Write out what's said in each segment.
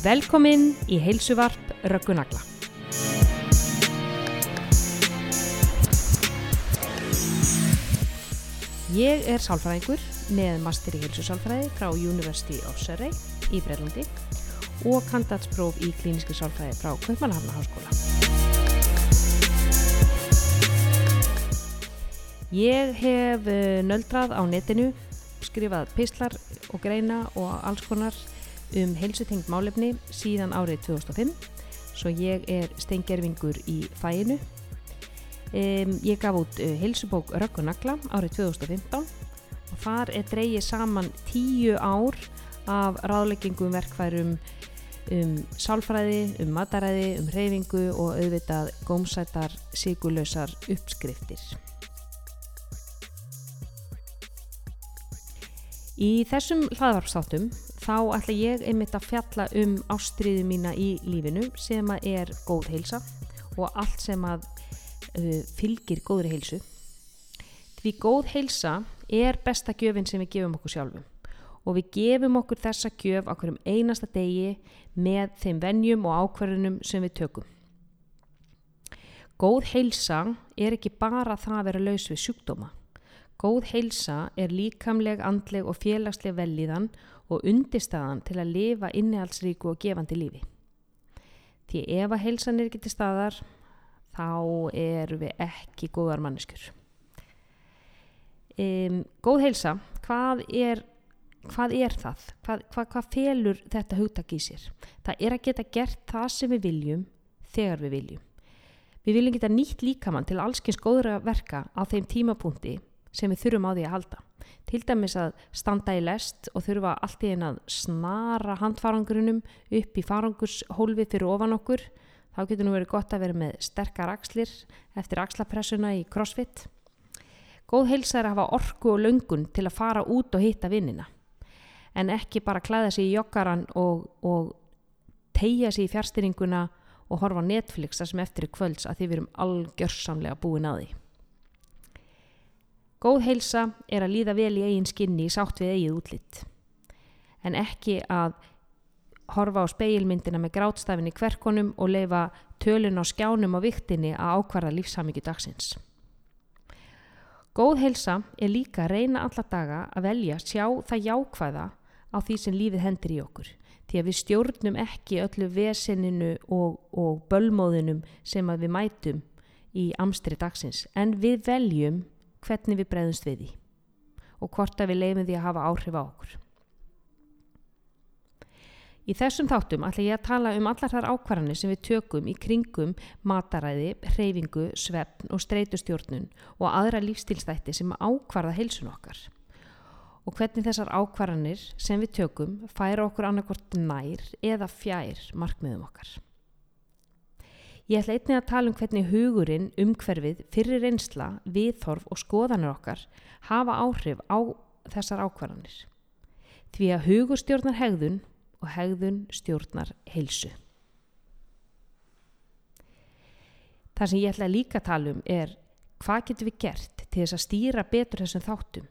Velkomin í heilsuvarp Röggunagla. Ég er sálfræðingur með master í heilsusálfræði frá University of Surrey í Breitlandi og kandatspróf í klíniski sálfræði frá Kaupmannhafna háskóla. Ég hef eh, nöldrað á netinu, skrifað pislar og greina og alls konar um heilsutengt málefni síðan árið 2005 svo ég er steingerfingur í fæinu um, ég gaf út uh, heilsubók Röggunagla árið 2015 og þar er dreyið saman tíu ár af ráðleggingum verkfærum um sálfræði, um mataræði, um reyfingu og auðvitað gómsætar sigurlausar uppskriftir. Í þessum hlaðvarpstáttum þá ætla ég einmitt að fjalla um ástriðu mína í lífinu sem að er góð heilsa og allt sem að uh, fylgir góðri heilsu. Því góð heilsa er besta gjöfin sem við gefum okkur sjálfum og við gefum okkur þessa gjöf okkur um einasta degi með þeim venjum og ákverðunum sem við tökum. Góð heilsa er ekki bara það að vera laus við sjúkdóma. Góð heilsa er líkamleg, andleg og félagsleg velíðan og undirstaðan til að lifa innihaldsríku og gefandi lífi. Því ef að heilsan ekki til staðar, þá eru við ekki góðar manneskur. Um, góð heilsa, hvað er, hvað er það? Hvað, hvað, hvað felur þetta hugtak í sér? Það er að geta gert það sem við viljum þegar við viljum. Við viljum geta nýtt líkamann til allskins góðra verka á þeim tímapunkti sem við þurfum á því að halda. Til dæmis að standa í lest og þurfa allt í einn að snara handfarangurinnum upp í farangurshólfi fyrir ofan okkur. Þá getur nú verið gott að vera með sterkar axlir eftir axlapressuna í crossfit. Góð heilsa er að hafa orku og löngun til að fara út og hitta vinnina. En ekki bara klæða sig í joggaran og, og tegja sig í fjárstyringuna og horfa Netflixa sem eftir í kvölds að því við erum algjörsamlega búin að því. Góð heilsa er að líða vel í eigin skinni í sátt við eigið útlitt. En ekki að horfa á speilmyndina með grátstafin í kverkonum og leifa tölun á skjánum á viktinni að ákvarða lífsamíkju dagsins. Góð heilsa er líka að reyna alla daga að velja sjá það jákvæða á því sem lífið hendur í okkur. Því að við stjórnum ekki öllu veseninu og, og bölmóðunum sem við mætum í amstri dagsins. En við veljum hvernig við bregðumst við því og hvort að við leifum því að hafa áhrif á okkur. Í þessum þáttum ætla ég að tala um allar þar ákvarðanir sem við tökum í kringum mataræði, hreyfingu, svefn og streytustjórnun og aðra lífstilstætti sem ákvarða heilsun okkar. Og hvernig þessar ákvarðanir sem við tökum færa okkur annarkort nær eða fjær markmiðum okkar. Ég ætla einnig að tala um hvernig hugurinn, umhverfið, fyrir reynsla, viðþorf og skoðanir okkar hafa áhrif á þessar ákvarðanir. Því að hugur stjórnar hegðun og hegðun stjórnar heilsu. Það sem ég ætla líka að tala um er hvað getur við gert til þess að stýra betur þessum þáttum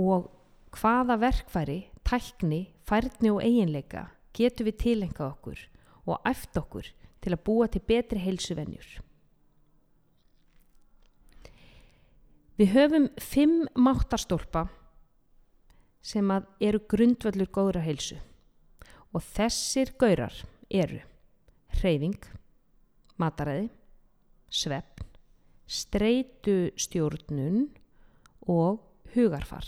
og hvaða verkfæri, tækni, færni og eiginleika getur við tilengað okkur og eftir okkur til að búa til betri heilsuvennjur. Við höfum fimm máttarstólpa sem eru grundvöldur góðra heilsu og þessir gaurar eru hreyfing, mataræði, sveppn, streytustjórnun og hugarfar.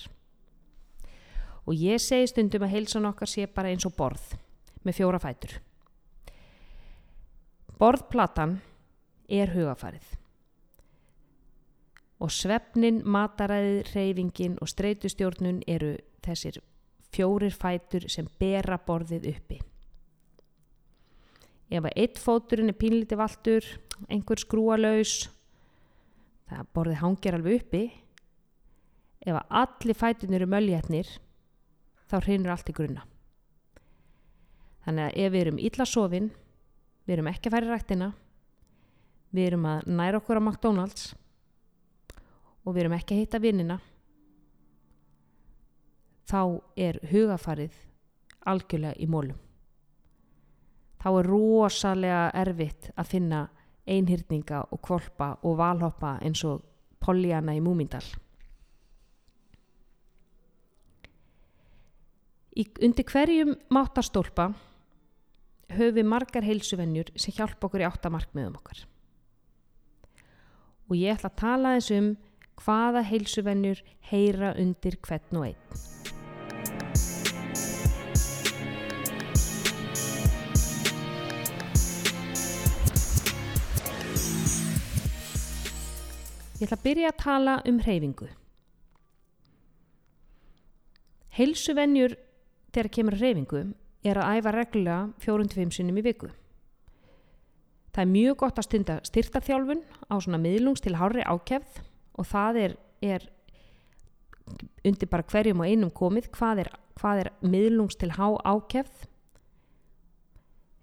Og ég segi stundum að heilsan okkar sé bara eins og borð með fjóra fætur. Borðplatan er hugafarið og svefnin, mataræðið, hreyfingin og streytustjórnun eru þessir fjórir fætur sem bera borðið uppi. Ef að eitt fóturinn er pínlítið valtur, einhver skrúalaus, það borðið hangjar alveg uppi. Ef að allir fætunir eru mölljætnir, þá hreinur allt í grunna. Þannig að ef við erum illa sofinn, við erum ekki að færi rættina, við erum að næra okkur á McDonalds og við erum ekki að hitta vinnina, þá er hugafarið algjörlega í mólum. þá er rosalega erfitt að finna einhyrninga og kvolpa og valhoppa eins og Pollyanna í Múmindal. Undir hverjum máttarstólpa höfum við margar heilsuvennjur sem hjálpa okkur í áttamarkmiðum okkar. Og ég ætla að tala eins um hvaða heilsuvennjur heyra undir hvern og einn. Ég ætla að byrja að tala um hreyfingu. Heilsuvennjur þegar kemur hreyfingu er að æfa reglulega 4-5 sinnum í viku. Það er mjög gott að stunda styrtaþjálfun á svona miðlungs til hárri ákjæfð og það er, er undir bara hverjum og einum komið hvað er, hvað er miðlungs til há ákjæfð.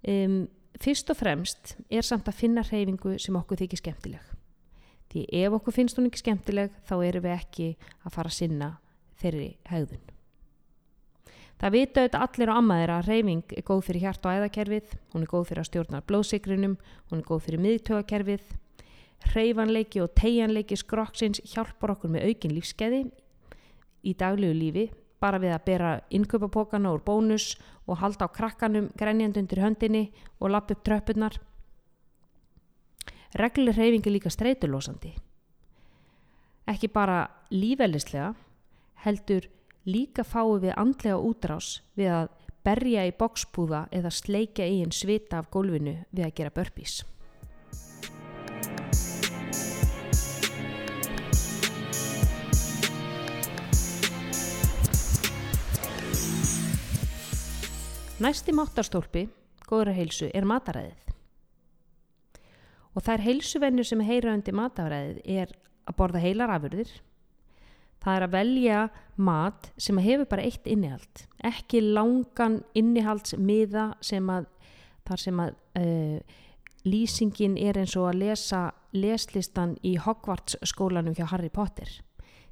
Um, fyrst og fremst er samt að finna hreyfingu sem okkur þykir skemmtileg. Því ef okkur finnst hún ekki skemmtileg þá erum við ekki að fara að sinna þeirri hegðun. Það vita auðvitað allir á ammaðir að reyfing er góð fyrir hjart og æðakerfið, hún er góð fyrir að stjórna blóðsikrunum, hún er góð fyrir miðtögakerfið. Reyfanleiki og tegjanleiki skrokksins hjálpar okkur með aukin lífskeiði í daglegu lífi, bara við að bera innköpapókana úr bónus og halda á krakkanum grenjand undir höndinni og lappa upp tröppunar. Regluleg reyfing er líka streytulósandi. Ekki bara lífælislega, heldur líka fáum við andlega útrás við að berja í boksbúða eða sleika eigin svita af gólfinu við að gera börpís. Næsti máttarstólpi, góðra heilsu, er mataræðið. Og það er heilsuvennur sem heyra undir mataræðið er að borða heilar afurðir, það er að velja mat sem hefur bara eitt innihald ekki langan innihaldsmiða sem að þar sem að uh, lýsingin er eins og að lesa leslistan í Hogwarts skólanum hjá Harry Potter.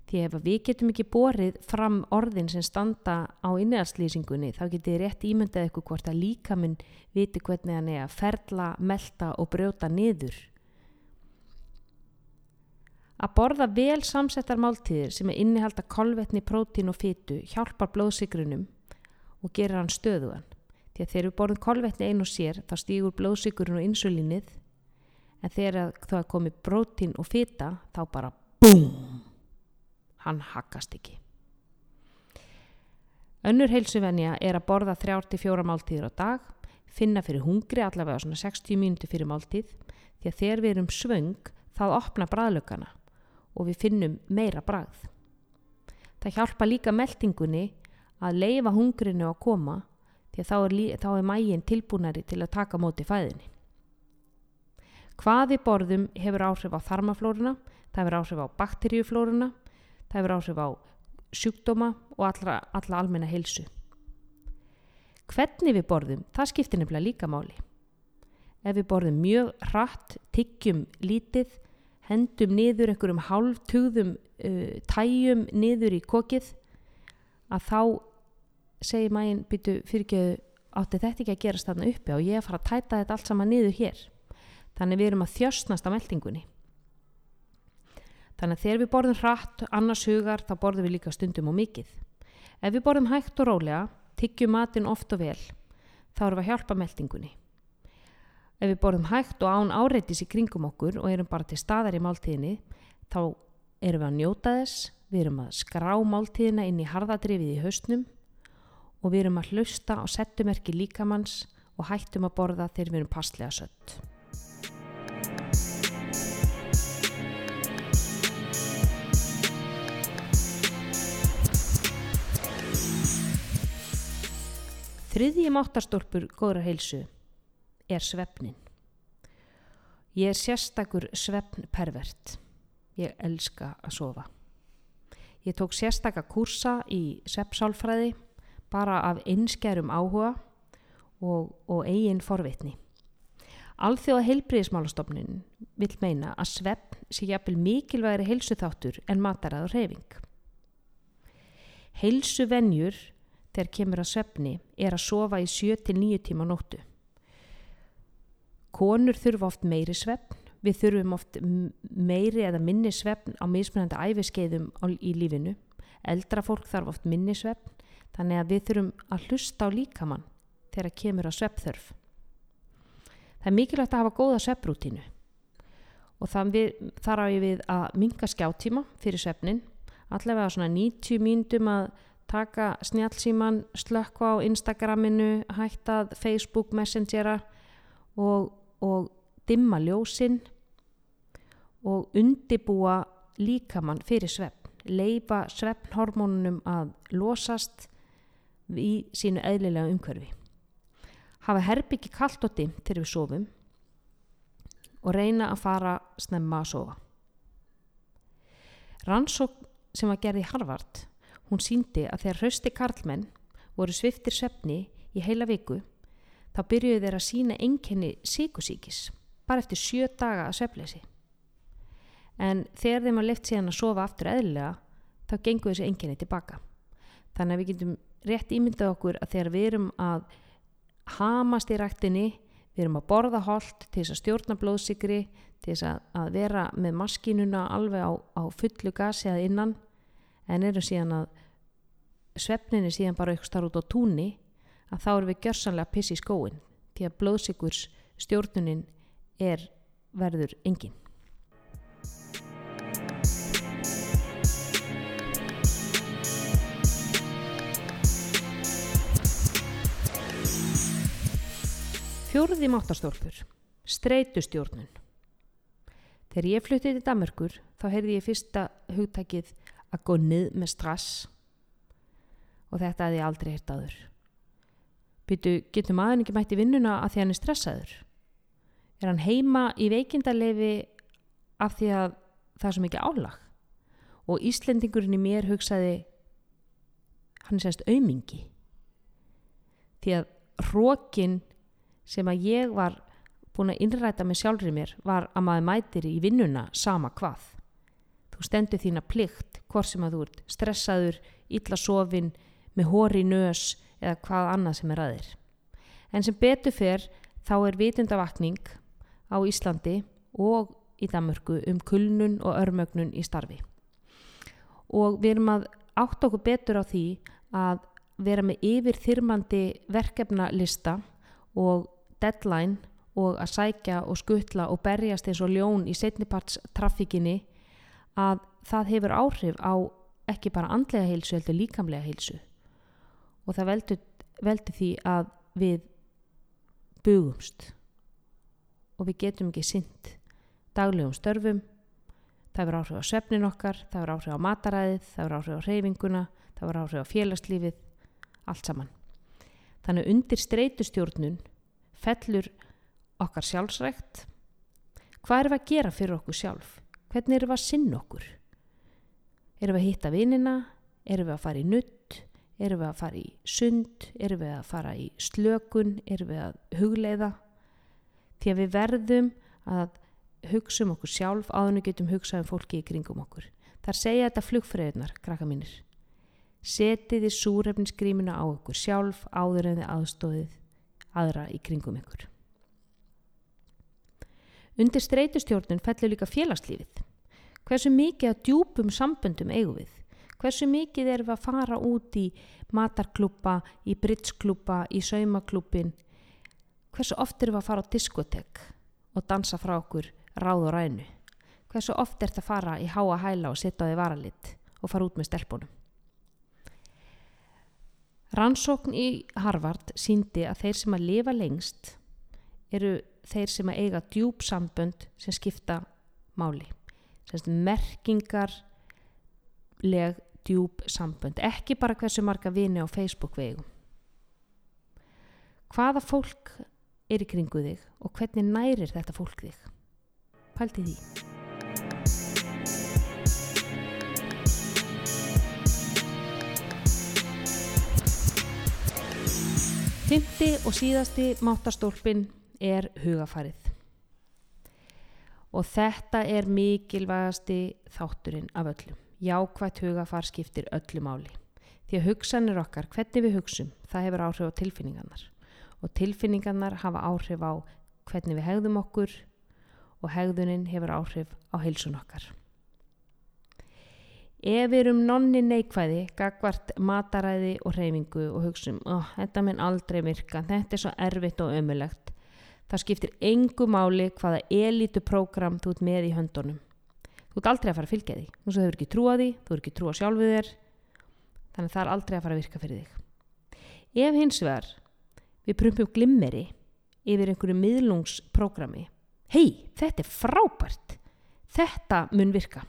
Því ef við getum ekki borið fram orðin sem standa á innihaldslýsingunni þá getur þið rétt ímyndað eitthvað hvort að líka minn viti hvernig hann er að ferla, melda og brjóta niður Að borða vel samsettar máltíðir sem er innihalda kolvetni, prótín og fytu hjálpar blóðsikrunum og gerir hann stöðugan. Því að þegar við borðum kolvetni einu og sér þá stýgur blóðsikrun og insulinnið en þegar það komi prótín og fyta þá bara BOOM! Hann hakkast ekki. Önnur heilsuvenja er að borða 3-4 máltíðir á dag, finna fyrir hungri allavega svona 60 mínúti fyrir máltíð því að þegar við erum svöng þá opna bræðlökana og við finnum meira bragð. Það hjálpa líka meldingunni að leifa hungrinu að koma því að þá er, þá er mægin tilbúnari til að taka móti fæðinni. Hvað við borðum hefur áhrif á þarmaflóruna, það hefur áhrif á bakteríuflóruna, það hefur áhrif á sjúkdóma og allra, alla almenna heilsu. Hvernig við borðum, það skiptir nefnilega líka máli. Ef við borðum mjög hratt, tiggjum lítið, hendum niður einhverjum hálftugðum uh, tæjum niður í kokið að þá segir mægin byttu fyrirgeðu átti þetta ekki að gerast þarna uppi? Og ég er að fara að tæta þetta allt saman niður hér? Þannig við erum að þjöstnast á meldingunni þannig að þegar við borðum hratt annars hugar þá borðum við líka stundum og mikið. Ef við borðum hægt og rólega tiggjum matin oft og vel þá erum við að hjálpa meldingunni Ef við borðum hægt og án áreitis í kringum okkur og erum bara til staðar í máltíðinni, þá erum við að njóta þess, við erum að skrá máltíðina inn í harðadrifið í hausnum og við erum að hlusta á settumerki líkamanns og hættum að borða þegar við erum passlega sött. Þriðji máttarstólpur góðra heilsu er svefnin. Ég er sérstakur svefnpervert. Ég elska að sofa. Ég tók sérstakka kursa í svefnsálfræði bara af einskerum áhuga og, og eigin forvitni. Alþjóða heilbriðismálastofnin vil meina að svefn sé jafnvel mikilvægri heilsuþáttur en matarað og reyfing. Heilsuvenjur þegar kemur að svefni er að sofa í 7-9 tíma nóttu. Konur þurfa oft meiri svefn, við þurfum oft meiri eða minni svefn á mismunandi æfiskeiðum í lífinu. Eldra fólk þarf oft minni svefn, þannig að við þurfum að hlusta á líkamann þegar kemur á svefnþörf. Það er mikilvægt að hafa góða svefnrútínu og þar á ég við að minga skjáttíma fyrir svefnin, allavega svona 90 mínutum að taka snjálfsíman, slökkva á Instagraminu, hættað Facebook Messengera og og dimma ljósinn og undibúa líkamann fyrir svefn, leifa svefnhormónunum að losast í sínu eðlilega umhverfi. Hafa herbyggi kallt og dimt til við sofum og reyna að fara snemma að sofa. Rannsók sem var gerði Harvard, hún síndi að þegar hrausti karlmenn voru sviftir svefni í heila viku þá byrjuðu þeir að sína enkenni síkusíkis bara eftir sjö daga að söfleysi. En þegar þeim að lift síðan að sofa aftur eðlilega þá gengur þessi enkenni tilbaka. Þannig að við getum rétt ímyndað okkur að þegar við erum að hamast í rættinni, við erum að borða hold til þess að stjórna blóðsikri, til þess að vera með maskinuna alveg á, á fullu gasi að innan en erum síðan að svefninni síðan bara eitthvað starf út á túnni að þá erum við gjörsanlega pissi í skóin því að blóðsikurs stjórnunin er verður engin. Fjóruði máttastólpur, streytustjórnun. Þegar ég fluttið til Damörkur þá heyrði ég fyrsta hugtækið að gå nið með strass og þetta hefði ég aldrei hirt aður. Býtu, getur maður ekki mætti vinnuna af því hann er stressaður? Er hann heima í veikindarlefi af því að það er svo mikið álag? Og Íslendingurinn í mér hugsaði, hann er sérst aumingi. Því að hrókin sem að ég var búin að innræta með sjálfrið mér var að maður mætir í vinnuna sama hvað. Þú stendur þína plikt hvort sem að þú ert stressaður, illa sofin, með hóri nös, eða hvað annað sem er aðeir. En sem betur fyrr þá er vitundavakning á Íslandi og í Danmörku um kulnun og örmögnun í starfi. Og við erum að átt okkur betur á því að vera með yfir þyrmandi verkefnalista og deadline og að sækja og skuttla og berjast eins og ljón í setnipartstrafíkinni að það hefur áhrif á ekki bara andlega heilsu heldur líkamlega heilsu og það veldi, veldi því að við bugumst. Og við getum ekki synd daglegum störfum. Það verður áhrif á svefnin okkar það verður áhrif á mataræðið, það verður áhrif á reyfinguna það verður áhrif á félagslífið allt saman. Þannig undir streytustjórnun fellur okkar sjálfsrækt. Hvað erum við að gera fyrir okkur sjálf? Hvernig erum við að sinna okkur? Erum við að hitta vinina? Erum við að fara í nutt Erum við að fara í sund? Erum við að fara í slökun? Erum við að hugleiða? Því að við verðum að hugsa um okkur sjálf áðinu getum hugsað um fólki í kringum okkur. Þar segja þetta flugfræðunar, krakka mínir. Setiði súrefninsgrímina á okkur sjálf áður en þið aðstóðið aðra í kringum ykkur. Undir streytustjórnun fellur líka félagslífið. Hversu mikið að djúpum samböndum eigum við? Hversu mikið erum við að fara út í matarklúpa, í brittsklúpa, í saumaklúpin? Hversu oft erum við að fara á diskotek og dansa frá okkur ráð og rænu? Hversu oft er þetta að fara í háa hæla og setja á því varalit og fara út með stelpunum? Rannsókn í Harvard síndi að þeir sem að lifa lengst eru þeir sem að eiga djúb sambönd sem skipta máli. Merkingar leg djúb sambönd, ekki bara hversu marga vini á Facebook vegum. Hvaða fólk er í kringu þig og hvernig nærir þetta fólk þig? Pælti því. Fymti og síðasti mátastólpin er hugafarið. Og þetta er mikilvægasti þátturinn af öllum jákvægt hugafar skiptir öllu máli. Því að hugsanir okkar, hvernig við hugsum, það hefur áhrif á tilfinningarnar og tilfinningarnar hafa áhrif á hvernig við hegðum okkur og hegðunin hefur áhrif á heilsun okkar. Ef við erum nonni neikvæði, gagvart mataræði og reyfingu og hugsun, oh, þetta minn aldrei virka, þetta er svo erfitt og ömulegt, það skiptir engu máli hvaða elítu prógram þú ert með í höndunum. Þú ert aldrei að fara að fylgja því, þú að eru ekki trúa því, þú eru ekki trúa sjálfuð þér, þannig að það er aldrei að fara að virka fyrir þig. Ef hins vegar við prumpum glimmeri yfir einhverju miðlungsprógrami, hei, þetta er frábært, þetta mun virka.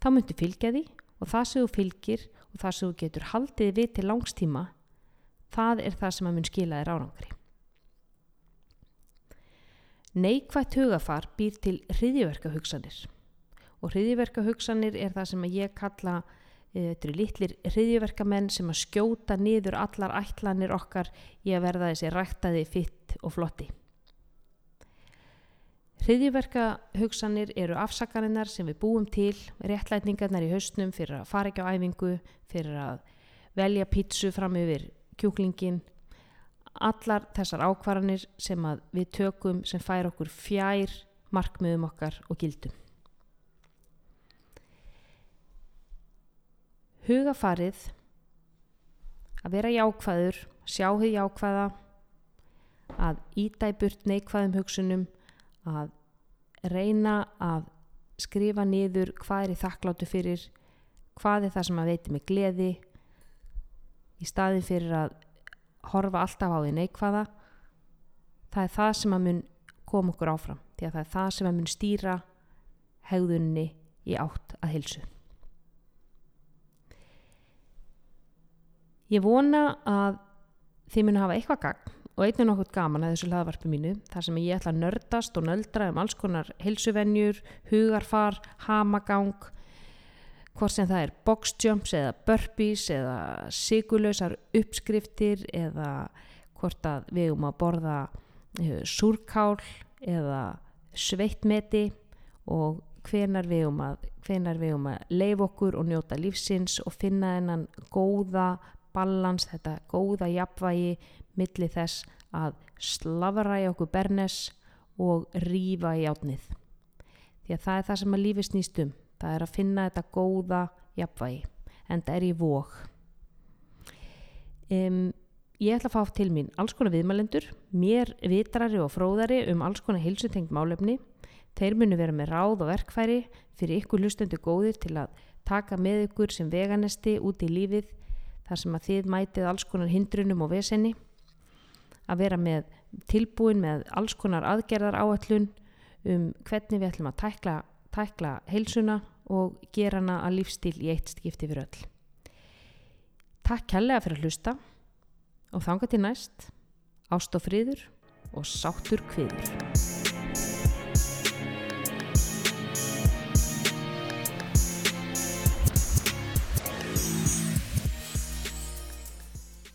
Þá myndu fylgja því og það sem þú fylgir og það sem þú getur haldið við til langstíma það er það sem að mun skila þér árangri. Neikvægt hugafar býr til hriðjverkahugsanir og hriðjverkahugsanir er það sem ég kalla eh, þetta eru litlir hriðjverkamenn sem að skjóta niður allar ætlanir okkar í að verða þessi ræktaði, fitt og flotti. Hriðjverka hugsanir eru afsakarinnar sem við búum til, réttlætningarnar í haustnum fyrir að fara ekki á æfingu, fyrir að velja pítsu fram yfir kjúklingin, allar þessar ákvarðanir sem við tökum sem fær okkur fjær markmiðum okkar og gildum. Hugafarið, að vera jákvæður, sjá þið jákvæða, að ídæburt neikvæðum hugsunum, að reyna að skrifa niður hvað er í þakkláttu fyrir hvað er það sem að veiti mig gleði í staðin fyrir að horfa alltaf á því neikvæða. Það er það sem að mun koma okkur áfram því að það er það sem að mun stýra hegðunni í átt að hilsu ég vona að þið mun hafa eitthvað gagn og einnig nokkuð gaman að þessu hlaðvarpi mínu þar sem ég ætla að nördast og nöldra um alls konar heilsuvennjur, hugarfar, hamagang hvort sem það er boxjumps eða burpees eða sigulösar uppskriftir eða hvort að við um að borða uh, súrkál eða sveittmeti og hvenar við um að, um að leif okkur og njóta lífsins og finna þennan góða balans, þetta góða jafnvægi milli þess að slafræja okkur bernes og rýfa í átnið. Því að það er það sem að lífi snýst um. Það er að finna þetta góða jafnvægi. En það er í vók. Um, ég ætla að fá til mín alls konar viðmælendur, mér vitrari og fróðari um alls konar hilsutengt málefni. Þeir munu vera með ráð og verkfæri fyrir ykkur hlustundu góðir til að taka með ykkur sem veganesti út í lífið þar sem að þið mætið alls konar hindrunum og vesenni að vera með tilbúin með alls konar aðgerðar áallun um hvernig við ætlum að tækla, tækla heilsuna og gera hana að lífstíl í eitt skipti fyrir öll. Takk kærlega fyrir að hlusta og þanga til næst ást og friður og sáttur kviður.